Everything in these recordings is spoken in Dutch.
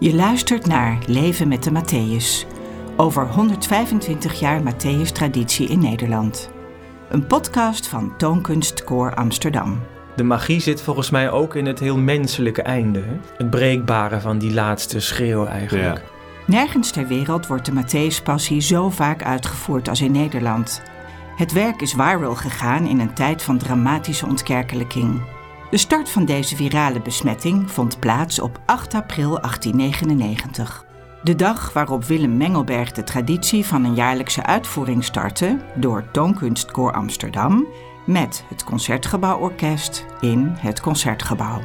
Je luistert naar Leven met de Matthäus. Over 125 jaar Matthäus-traditie in Nederland. Een podcast van Toonkunstkoor Amsterdam. De magie zit volgens mij ook in het heel menselijke einde. Het breekbare van die laatste schreeuw eigenlijk. Nergens ter wereld wordt de Matthäus-passie zo vaak uitgevoerd als in Nederland. Het werk is viral gegaan in een tijd van dramatische ontkerkelijking. De start van deze virale besmetting vond plaats op 8 april 1899. De dag waarop Willem Mengelberg de traditie van een jaarlijkse uitvoering startte door Toonkunstkoor Amsterdam met het Concertgebouworkest in het Concertgebouw.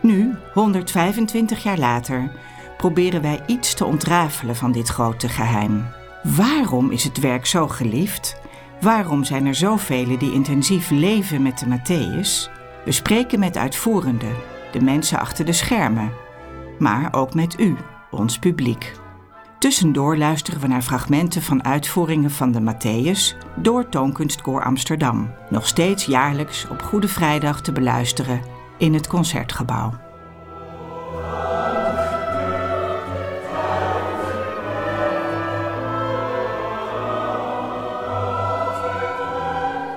Nu, 125 jaar later, proberen wij iets te ontrafelen van dit grote geheim. Waarom is het werk zo geliefd? Waarom zijn er zoveel die intensief leven met de Matthäus? We spreken met uitvoerenden, de mensen achter de schermen, maar ook met u, ons publiek. Tussendoor luisteren we naar fragmenten van uitvoeringen van de Matthäus door Toonkunstkoor Amsterdam, nog steeds jaarlijks op Goede Vrijdag te beluisteren in het Concertgebouw.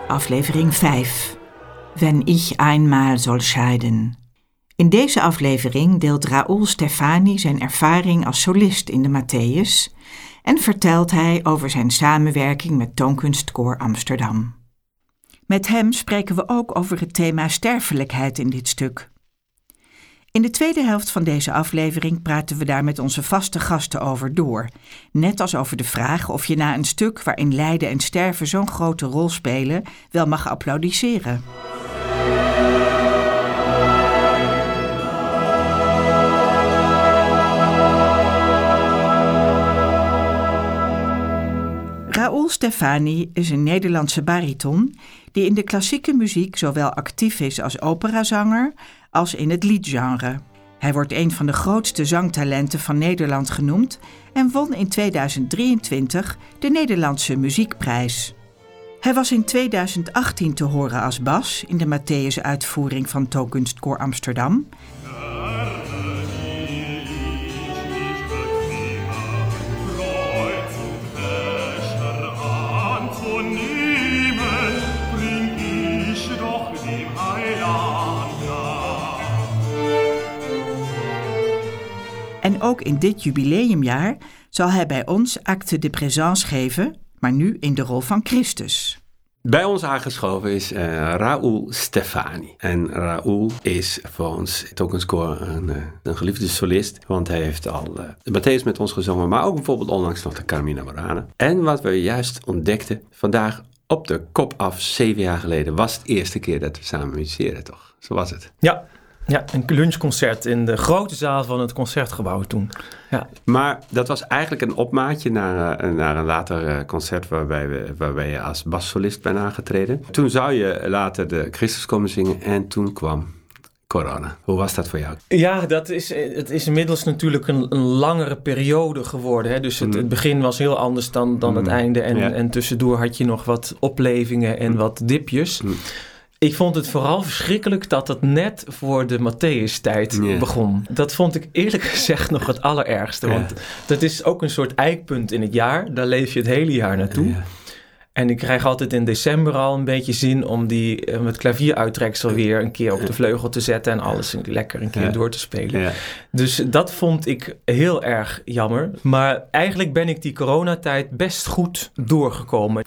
Aflevering 5. Wenn ich einmal soll scheiden. In deze aflevering deelt Raoul Stefani zijn ervaring als solist in de Matthäus en vertelt hij over zijn samenwerking met Toonkunstkoor Amsterdam. Met hem spreken we ook over het thema sterfelijkheid in dit stuk. In de tweede helft van deze aflevering praten we daar met onze vaste gasten over door. Net als over de vraag of je na een stuk waarin lijden en sterven zo'n grote rol spelen, wel mag applaudisseren. Raoul Stefani is een Nederlandse bariton die in de klassieke muziek zowel actief is als operazanger als in het liedgenre. Hij wordt een van de grootste zangtalenten van Nederland genoemd en won in 2023 de Nederlandse Muziekprijs. Hij was in 2018 te horen als bas in de Matthäus-uitvoering van Toonkunstkoor Amsterdam En ook in dit jubileumjaar zal hij bij ons acte de présence geven, maar nu in de rol van Christus. Bij ons aangeschoven is uh, Raoul Stefani. En Raoul is voor ons Tokenskoor een, uh, een geliefde solist. Want hij heeft al uh, de Matthäus met ons gezongen. Maar ook bijvoorbeeld onlangs nog de Carmina Burana. En wat we juist ontdekten vandaag op de kop af, zeven jaar geleden, was het eerste keer dat we samen musiceren, toch? Zo was het. Ja, ja, een lunchconcert in de grote zaal van het concertgebouw toen. Ja. Maar dat was eigenlijk een opmaatje naar, uh, naar een later uh, concert waarbij, we, waarbij je als bassolist bent aangetreden. Toen zou je later de Christus komen zingen en toen kwam corona. Hoe was dat voor jou? Ja, dat is, het is inmiddels natuurlijk een, een langere periode geworden. Hè? Dus het, mm. het, begin was heel anders dan, dan mm. het einde. En, ja. en tussendoor had je nog wat oplevingen en mm. wat dipjes. Ik vond het vooral verschrikkelijk dat het net voor de Matthäus-tijd yeah. begon. Dat vond ik eerlijk gezegd nog het allerergste. Want yeah. dat is ook een soort eikpunt in het jaar. Daar leef je het hele jaar naartoe. Yeah. En ik krijg altijd in december al een beetje zin om die met klavieruittreksel weer een keer op de vleugel te zetten en alles lekker een keer ja. door te spelen. Ja. Dus dat vond ik heel erg jammer. Maar eigenlijk ben ik die coronatijd best goed doorgekomen.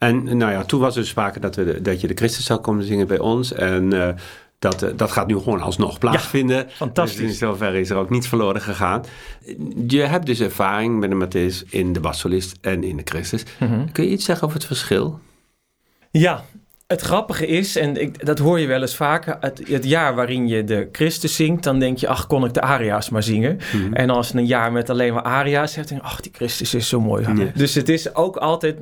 En nou ja, toen was er sprake dat, we de, dat je de Christus zou komen zingen bij ons. En uh, dat, uh, dat gaat nu gewoon alsnog plaatsvinden. Ja, fantastisch. Dus in zoverre is er ook niets verloren gegaan. Je hebt dus ervaring met de Matthäus in de bassolist en in de Christus. Mm -hmm. Kun je iets zeggen over het verschil? Ja, het grappige is, en ik, dat hoor je wel eens vaker, het, het, jaar waarin je de Christus zingt, dan denk je, ach, kon ik de aria's maar zingen. Mm-hmm. En als een jaar met alleen maar aria's hebt, denk je, ach, die Christus is zo mooi. Dus het is ook altijd,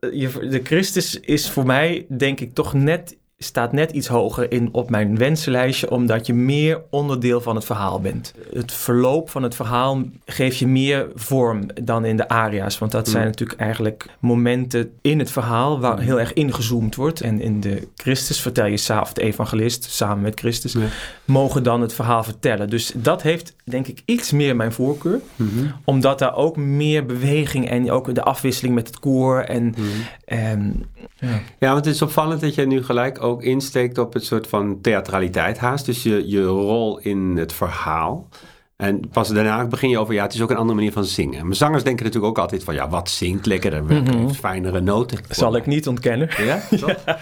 de Christus is voor mij, denk ik, toch net staat net iets hoger in op mijn wensenlijstje, omdat je meer onderdeel van het verhaal bent. Het verloop van het verhaal geeft je meer vorm dan in de aria's, want dat zijn mm. natuurlijk eigenlijk momenten in het verhaal waar mm. heel erg ingezoomd wordt. En in de Christus vertel je samen, de evangelist samen met Christus, mogen dan het verhaal vertellen. Dus dat heeft denk ik iets meer mijn voorkeur, mm-hmm. omdat daar ook meer beweging en ook de afwisseling met het koor en, mm-hmm. en ja. ja, want het is opvallend dat je nu gelijk ook insteekt op het soort van theatraliteit haast. Dus je, je rol in het verhaal. En pas daarna begin je over, ja, het is ook een andere manier van zingen. Maar zangers denken natuurlijk ook altijd van, ja, wat zingt lekkerder, mm fijnere noten. Zal ik niet ontkennen. Ja,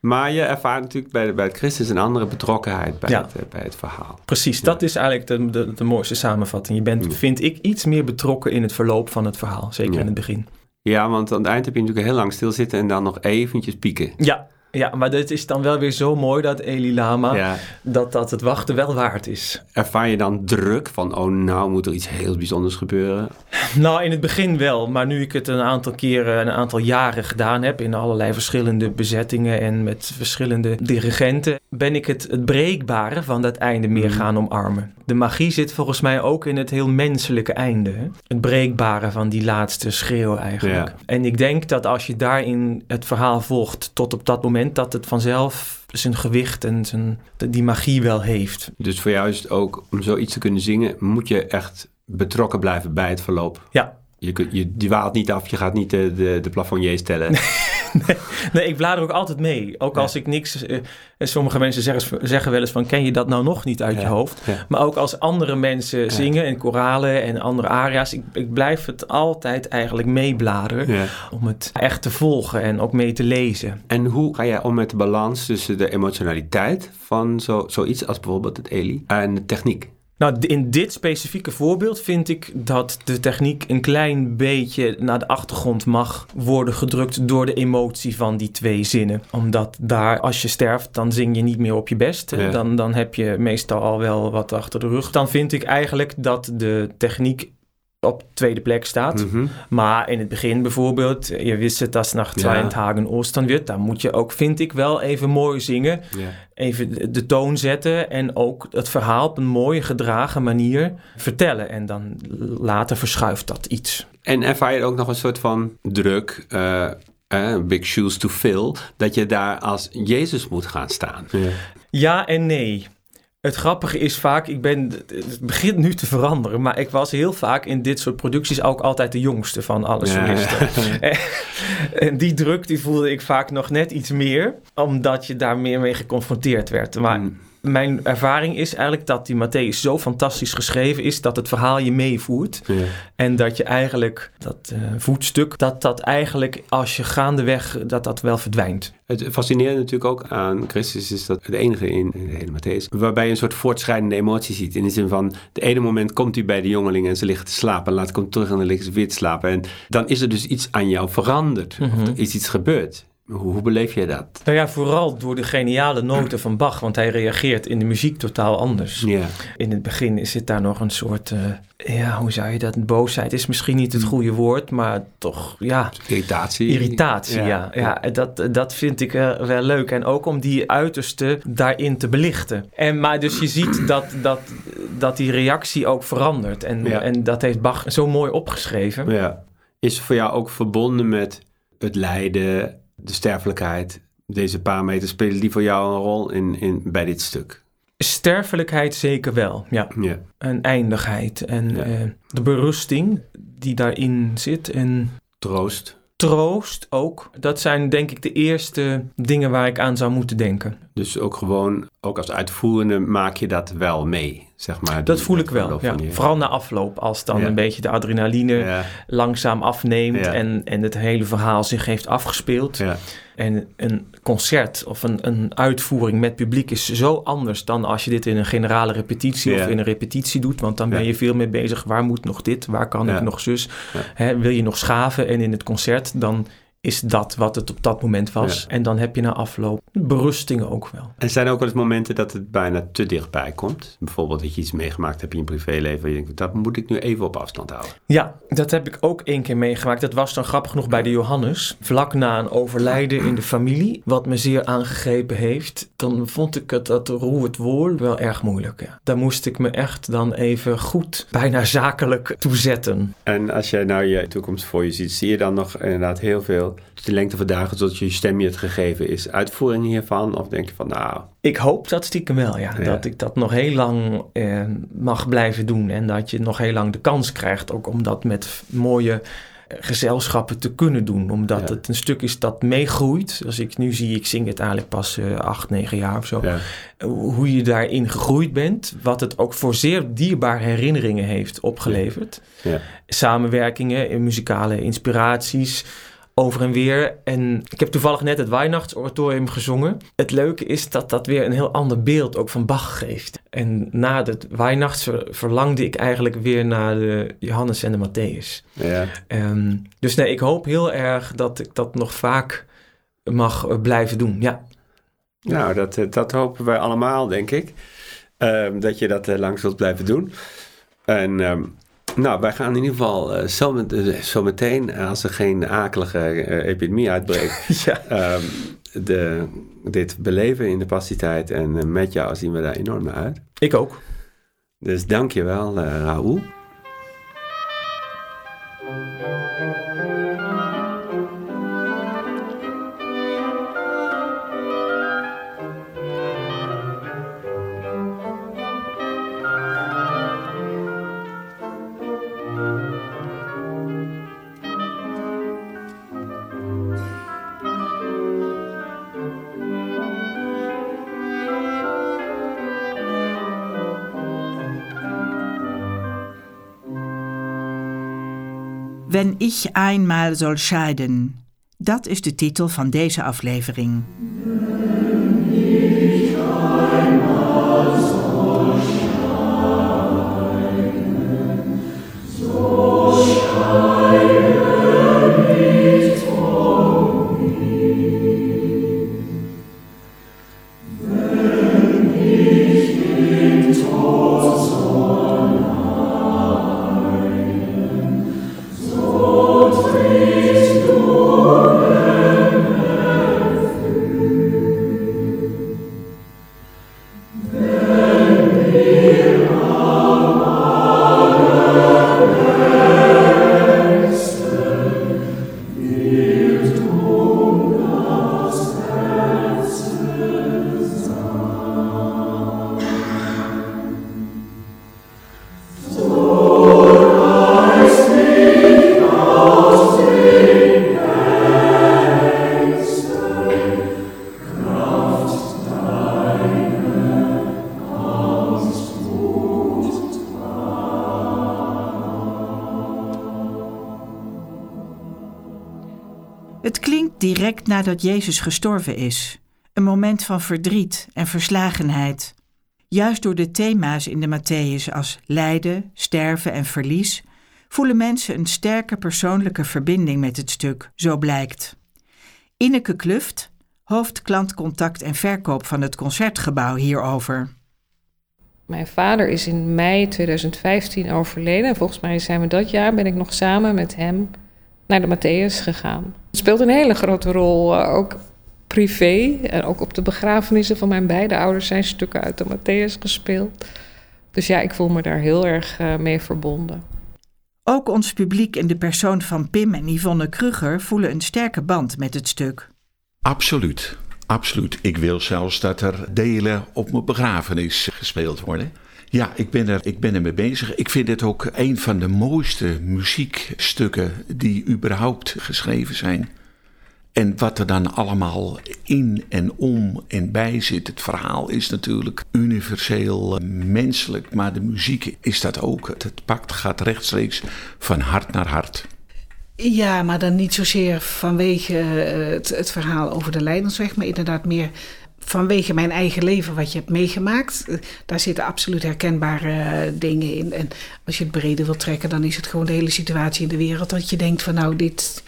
Maar je ervaart natuurlijk bij, bij het Christus een andere betrokkenheid bij, het, eh, bij het verhaal. Precies, dat is eigenlijk de, de, de, mooiste samenvatting. Je bent, vind ik, iets meer betrokken in het verloop van het verhaal, zeker in het begin. Ja, want aan het eind heb je natuurlijk heel lang stilzitten en dan nog eventjes pieken. Ja, ja, maar dit is dan wel weer zo mooi dat Eli Lama, dat dat het wachten wel waard is. Ervaar je dan druk van, oh nou moet er iets heel bijzonders gebeuren? Nou, in het begin wel, maar nu ik het een aantal keren, een aantal jaren gedaan heb in allerlei verschillende bezettingen en met verschillende dirigenten, ben ik het, het breekbare van dat einde meer mhm. gaan omarmen. De magie zit volgens mij ook in het heel menselijke einde. Hè? Het breekbare van die laatste schreeuw eigenlijk. En ik denk dat als je daarin het verhaal volgt tot op dat moment, dat het vanzelf zijn gewicht en zijn, die magie wel heeft. Dus voor jou is het ook, om zoiets te kunnen zingen, moet je echt betrokken blijven bij het verloop. Ja. Je, je, die waalt niet af, je gaat niet de, de, de plafonniers tellen. nee, nee, ik blader ook altijd mee. Ook als ik niks... Uh, sommige mensen zeggen, zeggen wel eens van... ken je dat nou nog niet uit je hoofd? Maar ook als andere mensen zingen en koralen en andere aria's... Ik, ik blijf het altijd eigenlijk meebladeren... om het echt te volgen en ook mee te lezen. En hoe ga jij om met de balans tussen de emotionaliteit... van zo, zoiets als bijvoorbeeld het Eli en de techniek? Nou, in dit specifieke voorbeeld vind ik dat de techniek een klein beetje naar de achtergrond mag worden gedrukt door de emotie van die twee zinnen. Omdat daar, als je sterft, dan zing je niet meer op je best. Dan, dan heb je meestal al wel wat achter de rug. Dan vind ik eigenlijk dat de techniek op tweede plek staat. Mhm. Maar in het begin bijvoorbeeld, je wist het als naar Zweinthagen Oostern wird, dan moet je ook, vind ik, wel even mooi zingen. Even de toon zetten en ook het verhaal op een mooie gedragen manier vertellen. En dan later verschuift dat iets. En ervaar je ook nog een soort van druk, uh, big shoes to fill, dat je daar als Jezus moet gaan staan? Ja, ja en nee. Het grappige is vaak, ik ben, het begint nu te veranderen, maar ik was heel vaak in dit soort producties ook altijd de jongste van alle solisten. En, die druk die voelde ik vaak nog net iets meer, omdat je daar meer mee geconfronteerd werd. Maar mm mijn ervaring is eigenlijk dat die Matthäus zo fantastisch geschreven is dat het verhaal je meevoert. Ja. En dat je eigenlijk dat uh, voetstuk, dat dat eigenlijk als je gaandeweg, dat dat wel verdwijnt. Het fascinerende natuurlijk ook aan Christus is dat het enige in de hele Matthäus, waarbij je een soort voortschrijdende emotie ziet. In de zin van, de ene moment komt hij bij de jongeling en ze liggen te slapen. En laat komt terug en dan liggen ze weer te slapen. En dan is er dus iets aan jou veranderd. Of mhm. er is iets gebeurd. Hoe, beleef je dat? Nou ja, vooral door de geniale noten van Bach, want hij reageert in de muziek totaal anders. Ja. In het begin zit daar nog een soort, uh, ja, hoe zou je dat? Boosheid is misschien niet het mm. goede woord, maar toch, ja. Irritatie. Irritatie, ja. ja. Dat, dat vind ik uh, wel leuk. En ook om die uiterste daarin te belichten. En, maar dus je ziet dat, dat, dat die reactie ook verandert. En, en dat heeft Bach zo mooi opgeschreven. Ja. Is voor jou ook verbonden met het lijden de sterfelijkheid, deze paar meter, spelen die voor jou een rol in, in, bij dit stuk? Sterfelijkheid zeker wel, ja. ja. En eindigheid en eh, de berusting die daarin zit. En troost. Troost ook. Dat zijn denk ik de eerste dingen waar ik aan zou moeten denken. Dus ook gewoon, ook als uitvoerende maak je dat wel mee, zeg maar. Dat voel ik wel, ja. Vooral na afloop, als dan een beetje de adrenaline langzaam afneemt en, en het hele verhaal zich heeft afgespeeld. En een concert of een, een uitvoering met publiek is zo anders dan als je dit in een generale repetitie of in een repetitie doet. Want dan ben je veel meer bezig, waar moet nog dit, waar kan ik nog zus. Hè, wil je nog schaven en in het concert dan is dat wat het op dat moment was. En dan heb je na afloop berusting ook wel. En zijn er ook wel eens momenten dat het bijna te dichtbij komt? Bijvoorbeeld dat je iets meegemaakt hebt in je privéleven. Je denkt, dat moet ik nu even op afstand houden. Ja, dat heb ik ook één keer meegemaakt. Dat was dan grappig genoeg bij de Johannes. Vlak na een overlijden in de familie. Wat me zeer aangegrepen heeft. Dan vond ik het dat roe het woord wel erg moeilijk. Ja. Daar moest ik me echt dan even goed, bijna zakelijk toezetten. En als jij nou je toekomst voor je ziet, zie je dan nog inderdaad heel veel de lengte van dagen tot je stem je het gegeven is, uitvoering hiervan? Of denk je van nou... Ik hoop dat stiekem wel, ja. Dat ik dat nog heel lang eh, mag blijven doen. En dat je nog heel lang de kans krijgt ook om dat met mooie eh, gezelschappen te kunnen doen. Omdat het een stuk is dat meegroeit. Als ik nu zie, ik zing het eigenlijk pas uh, acht, negen jaar of zo. Ja. Hoe je daarin gegroeid bent. Wat het ook voor zeer dierbare herinneringen heeft opgeleverd. Ja. Samenwerkingen, muzikale inspiraties over en weer. En ik heb toevallig net het Weihnachtsoratorium gezongen. Het leuke is dat dat weer een heel ander beeld ook van Bach geeft. En na het Weihnachts verlangde ik eigenlijk weer naar de Johannes en de Matthäus. Ja. Um, dus nee, ik hoop heel erg dat ik dat nog vaak mag eh, blijven doen. Ja. Nou, dat, eh, dat hopen wij allemaal, denk ik. Um, dat je dat uh, lang zult blijven doen. En um, nou, wij gaan in ieder geval uh, zo, met, uh, zo, meteen, als er geen akelige uh, epidemie uitbreekt, ja. um, de, dit beleven in de passitijd. En met jou zien we daar enorm naar uit. Ik ook. Dus dank je wel, Raoul. Wenn ich einmal soll scheiden. Dat is de titel van deze aflevering. Nadat Jezus gestorven is. Een moment van verdriet en verslagenheid. Juist door de thema's in de Matthäus als lijden, sterven en verlies voelen mensen een sterke persoonlijke verbinding met het stuk, zo blijkt. Ineke Kluft, hoofd klantcontact en verkoop van het concertgebouw hierover. Mijn vader is in mei 2015 overleden. En volgens mij zijn we dat jaar ben ik nog samen met hem naar de Matthäus gegaan. Het speelt een hele grote rol, uh, ook privé. En ook op de begrafenissen van mijn beide ouders zijn stukken uit de Matthäus gespeeld. Dus ja, ik voel me daar heel erg uh, mee verbonden. Ook ons publiek in de persoon van Pim en Yvonne Kruger voelen een sterke band met het stuk. Absoluut, absoluut. Ik wil zelfs dat er delen op mijn begrafenis gespeeld worden. Ja, ik ben, er, ik ben er mee bezig. Ik vind het ook een van de mooiste muziekstukken die überhaupt geschreven zijn. En wat er dan allemaal in en om en bij zit. Het verhaal is natuurlijk universeel menselijk, maar de muziek is dat ook. Het pakt gaat rechtstreeks van hart naar hart. Ja, maar dan niet zozeer vanwege het, het verhaal over de Leidensweg, maar inderdaad meer vanwege mijn eigen leven wat je hebt meegemaakt. Daar zitten absoluut herkenbare dingen in. En als je het breder wilt trekken, dan is het gewoon de hele situatie in de wereld. Dat je denkt van nou, dit,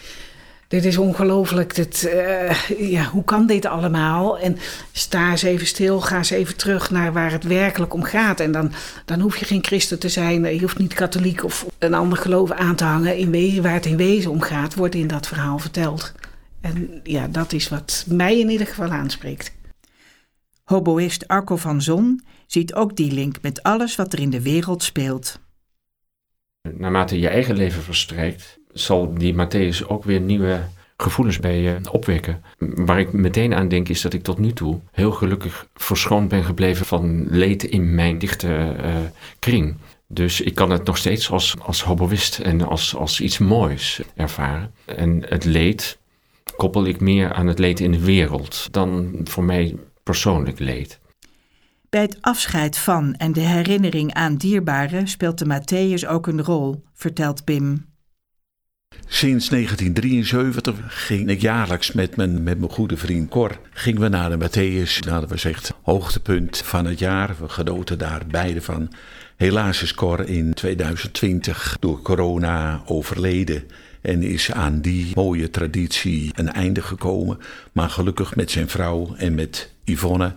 dit is ongelooflijk. Uh, ja, hoe kan dit allemaal? En sta eens even stil, ga eens even terug naar waar het werkelijk om gaat. En dan, dan hoef je geen christen te zijn, je hoeft niet katholiek of een ander geloof aan te hangen. In waar het in wezen om gaat, wordt in dat verhaal verteld. En ja, dat is wat mij in ieder geval aanspreekt. Hoboïst Arco van Zon ziet ook die link met alles wat er in de wereld speelt. Naarmate je eigen leven verstrijkt, zal die Matthäus ook weer nieuwe gevoelens bij je opwekken. Waar ik meteen aan denk is dat ik tot nu toe heel gelukkig verschoond ben gebleven van leed in mijn dichte uh, kring. Dus ik kan het nog steeds als, als hoboïst en als, als iets moois ervaren. En het leed koppel ik meer aan het leed in de wereld dan voor mij persoonlijk leed. Bij het afscheid van en de herinnering aan dierbaren speelt de Matthäus ook een rol, vertelt Pim. Sinds 1973 ging ik jaarlijks met mijn, met mijn goede vriend Cor gingen we naar de Matthäus. Nou, dat was echt hoogtepunt van het jaar. We genoten daar beide van. Helaas is Cor in 2020 door corona overleden. En is aan die mooie traditie een einde gekomen. Maar gelukkig met zijn vrouw en met Yvonne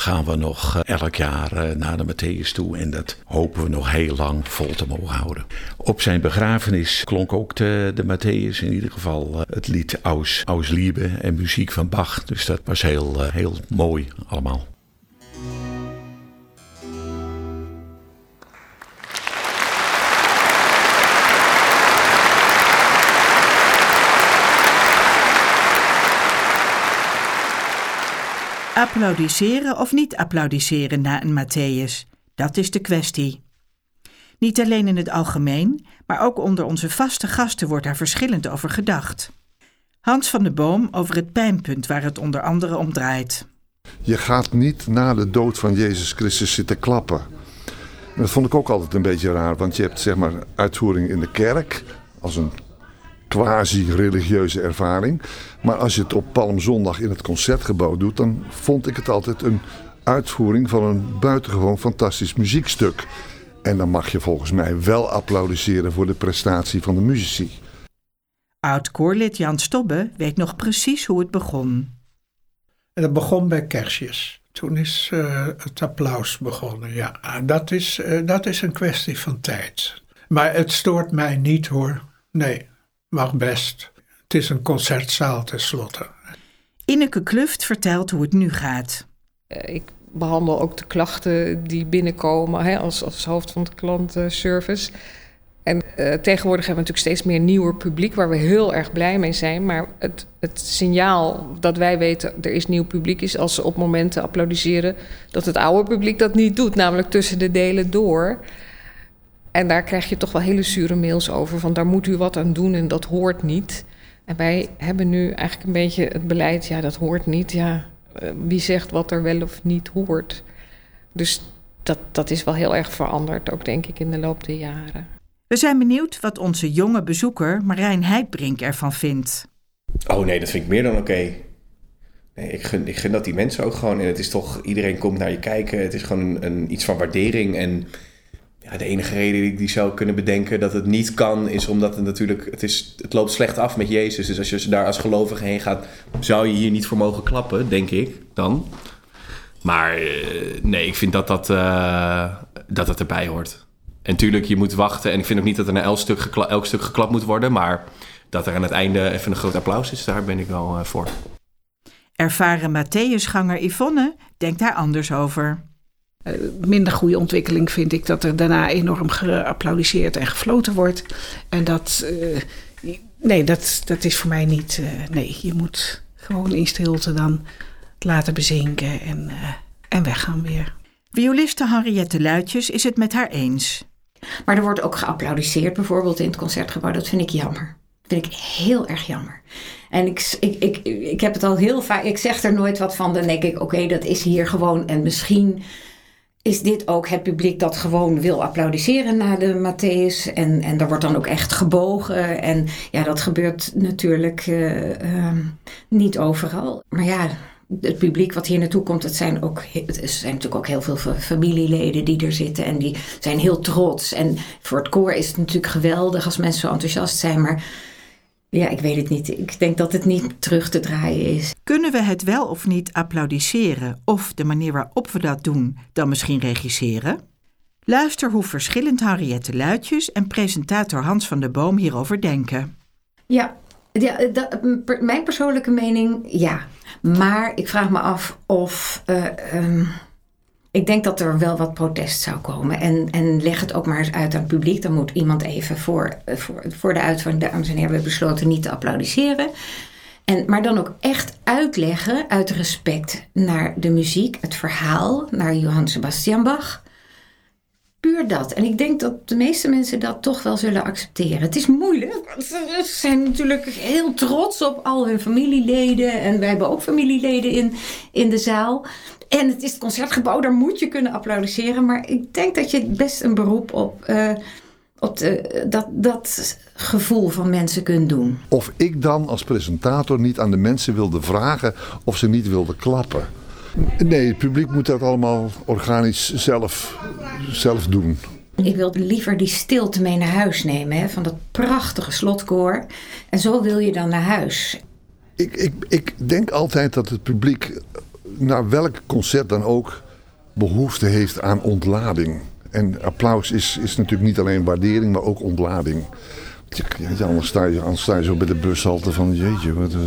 gaan we nog eh, elk jaar eh, naar de Matthäus toe. En dat hopen we nog heel lang vol te mogen houden. Op zijn begrafenis klonk ook de, de Matthäus, in ieder geval eh, het lied Aus, Aus Liebe en muziek van Bach. Dus dat was heel, heel mooi allemaal. Applaudisseren of niet applaudisseren na een Matthäus? Dat is de kwestie. Niet alleen in het algemeen, maar ook onder onze vaste gasten wordt daar verschillend over gedacht. Hans van de Boom over het pijnpunt waar het onder andere om draait. Je gaat niet na de dood van Jezus Christus zitten klappen. dat vond ik ook altijd een beetje raar, want je hebt zeg maar uitvoering in de kerk als een quasi-religieuze ervaring. Maar als je het op Palmzondag in het concertgebouw doet, dan vond ik het altijd een uitvoering van een buitengewoon fantastisch muziekstuk. En dan mag je volgens mij wel applaudisseren voor de prestatie van de muzici. Oud-koorlid Jan Stobbe weet nog precies hoe het begon. En dat begon bij kerstjes. Toen is uh, het applaus begonnen. Ja, dat is, uh, dat is een kwestie van tijd. Maar het stoort mij niet hoor. Nee, mag best. Het is een concertzaal tenslotte. Ineke Kluft vertelt hoe het nu gaat. Eh, ik behandel ook de klachten die binnenkomen hè, als, als hoofd van de klantenservice. En uh, tegenwoordig hebben we natuurlijk steeds meer nieuwer publiek waar we heel erg blij mee zijn. Maar het, het signaal dat wij weten er is nieuw publiek is als ze op momenten applaudisseren dat het oude publiek dat niet doet, namelijk tussen de delen door. En daar krijg je toch wel hele zure mails over van daar moet u wat aan doen en dat hoort niet. En wij hebben nu eigenlijk een beetje het beleid, ja dat hoort niet. Ja, eh, wie zegt wat er wel of niet hoort. Dus dat, dat is wel heel erg veranderd, ook denk ik in de loop der jaren. We zijn benieuwd wat onze jonge bezoeker Marijn Heidbrink ervan vindt. Oh nee, dat vind ik meer dan oké. Nee, ik, gun, ik gun dat die mensen ook gewoon. En het is toch, iedereen komt naar je kijken. Het is gewoon een, een iets van waardering. En de enige reden die ik die zou kunnen bedenken dat het niet kan, is omdat het natuurlijk, het, is, het loopt slecht af met Jezus. Dus als je daar als gelovige heen gaat, zou je hier niet voor mogen klappen, denk ik dan. Maar eh, nee, ik vind dat dat, uh, dat het erbij hoort. En tuurlijk, je moet wachten. En ik vind ook niet dat er naar elk stuk, elk stuk geklapt moet worden. Maar dat er aan het einde even een groot applaus is, daar ben ik wel uh, voor. Ervaren Matthäusganger Yvonne denkt daar anders over. Eh, minder goede ontwikkeling vind ik dat er daarna enorm geapplaudiseerd en gefloten wordt. En dat, uh, nee, dat, dat is voor mij niet. Uh, nee, je moet gewoon in stilte dan laten bezinken en, en weggaan weer. Violiste Henriette Luitjes is het met haar eens. Maar er wordt ook geapplaudiseerd, bijvoorbeeld in het concertgebouw. Dat vind ik jammer. Dat vind ik heel erg jammer. En ik, ik, ik, ik heb het al heel vaak. Ik zeg er nooit wat van. Dan denk ik: oké, dat is hier gewoon. En misschien is dit ook het publiek dat gewoon wil applaudisseren na de Matthäus. En, en daar wordt dan ook echt gebogen. En ja, dat gebeurt natuurlijk uh, uh, niet overal. Maar ja, het publiek wat hier naartoe komt, het zijn, ook, het zijn natuurlijk ook heel veel familieleden die er zitten. En die zijn heel trots. En voor het koor is het natuurlijk geweldig als mensen zo enthousiast zijn. Maar Ja, ik weet het niet. Ik denk dat het niet terug te draaien is. Kunnen we het wel of niet applaudisseren of de manier waarop we dat doen dan misschien regisseren? Luister hoe verschillend Henriette Luitjes en presentator Hans van der Boom hierover denken. Ja, ja dat, mijn persoonlijke mening, ja. Maar ik vraag me af of. Uh, um, ik denk dat er wel wat protest zou komen. En, en leg het ook maar eens uit aan het publiek. Dan moet iemand even voor, voor, voor de uitvoering. Dames en heren, we hebben besloten niet te applaudisseren. En, maar dan ook echt uitleggen uit respect naar de muziek, het verhaal, naar Johann Sebastian Bach. Dat. En ik denk dat de meeste mensen dat toch wel zullen accepteren. Het is moeilijk. Ze zijn natuurlijk heel trots op al hun familieleden. En wij hebben ook familieleden in, in de zaal. En het is het concertgebouw, daar moet je kunnen applaudisseren. Maar ik denk dat je best een beroep op, uh, op de, dat, dat gevoel van mensen kunt doen. Of ik dan als presentator niet aan de mensen wilde vragen of ze niet wilden klappen. Nee, het publiek moet dat allemaal organisch zelf, zelf doen. Ik wilde liever die stilte mee naar huis nemen, hè, van dat prachtige slotkoor. En zo wil je dan naar huis. Ik, ik, ik denk altijd dat het publiek, naar welk concert dan ook, behoefte heeft aan ontlading. En applaus is, is natuurlijk niet alleen waardering, maar ook ontlading. Ja, anders, sta je, anders sta je zo bij de bushalte van, jeetje, wat... Uh,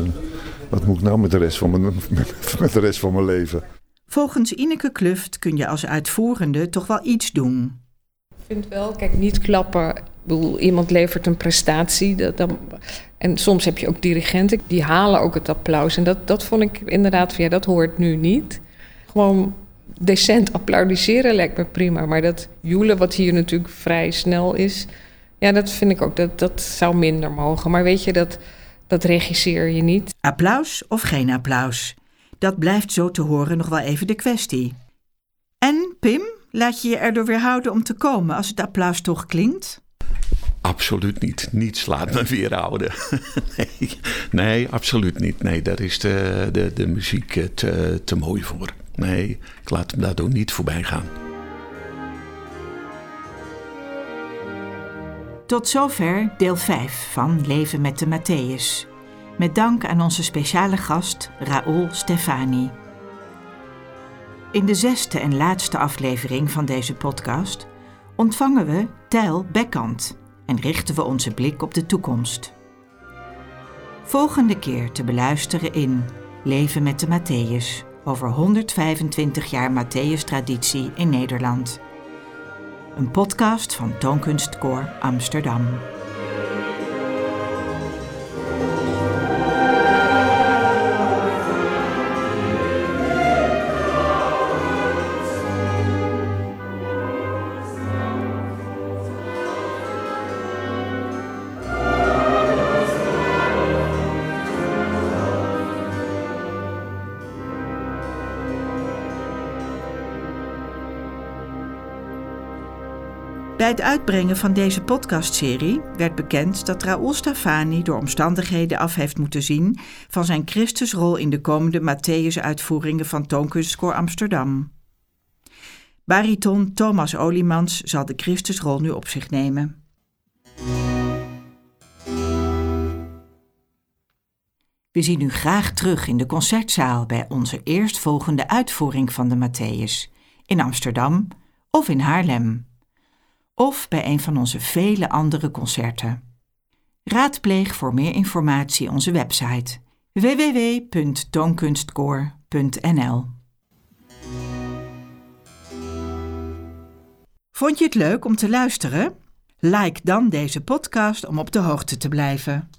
wat moet ik nou met de rest van mijn, met de rest van mijn leven? Volgens Ineke Kluft kun je als uitvoerende toch wel iets doen. Ik vind wel, kijk, niet klappen. Ik bedoel, iemand levert een prestatie. Dat, dan, en soms heb je ook dirigenten, die halen ook het applaus. En dat, dat vond ik inderdaad van, ja, dat hoort nu niet. Gewoon decent applaudisseren lijkt me prima. Maar dat joelen, wat hier natuurlijk vrij snel is... ja, dat vind ik ook, dat, dat zou minder mogen. Maar weet je, dat dat regisseer je niet. Applaus of geen applaus? Dat blijft zo te horen nog wel even de kwestie. En, Pim, laat je je erdoor weerhouden om te komen als het applaus toch klinkt? Absoluut niet. Niets laat me weerhouden. nee, nee, absoluut niet. Nee, daar is de, de, de muziek te, te mooi voor. Nee, ik laat hem daardoor niet voorbij gaan. Tot zover deel 5 van Leven met de Matthäus. Met dank aan onze speciale gast Raoul Stefani. In de zesde en laatste aflevering van deze podcast ontvangen we Tijl Bekkant en richten we onze blik op de toekomst. Volgende keer te beluisteren in Leven met de Matthäus over 125 jaar Matthäus-traditie in Nederland een podcast van Toonkunstkoor Amsterdam. Het uitbrengen van deze podcastserie werd bekend dat Raoul Stafani door omstandigheden af heeft moeten zien van zijn Christusrol in de komende Matthäus-uitvoeringen van Toonkunstkoor Amsterdam. Bariton Thomas Oliemans zal de Christusrol nu op zich nemen. We zien u graag terug in de concertzaal bij onze eerstvolgende uitvoering van de Matthäus in Amsterdam of in Haarlem of bij een van onze vele andere concerten. Raadpleeg voor meer informatie onze website www.toonkunstkoor.nl. Vond je het leuk om te luisteren? Like dan deze podcast om op de hoogte te blijven.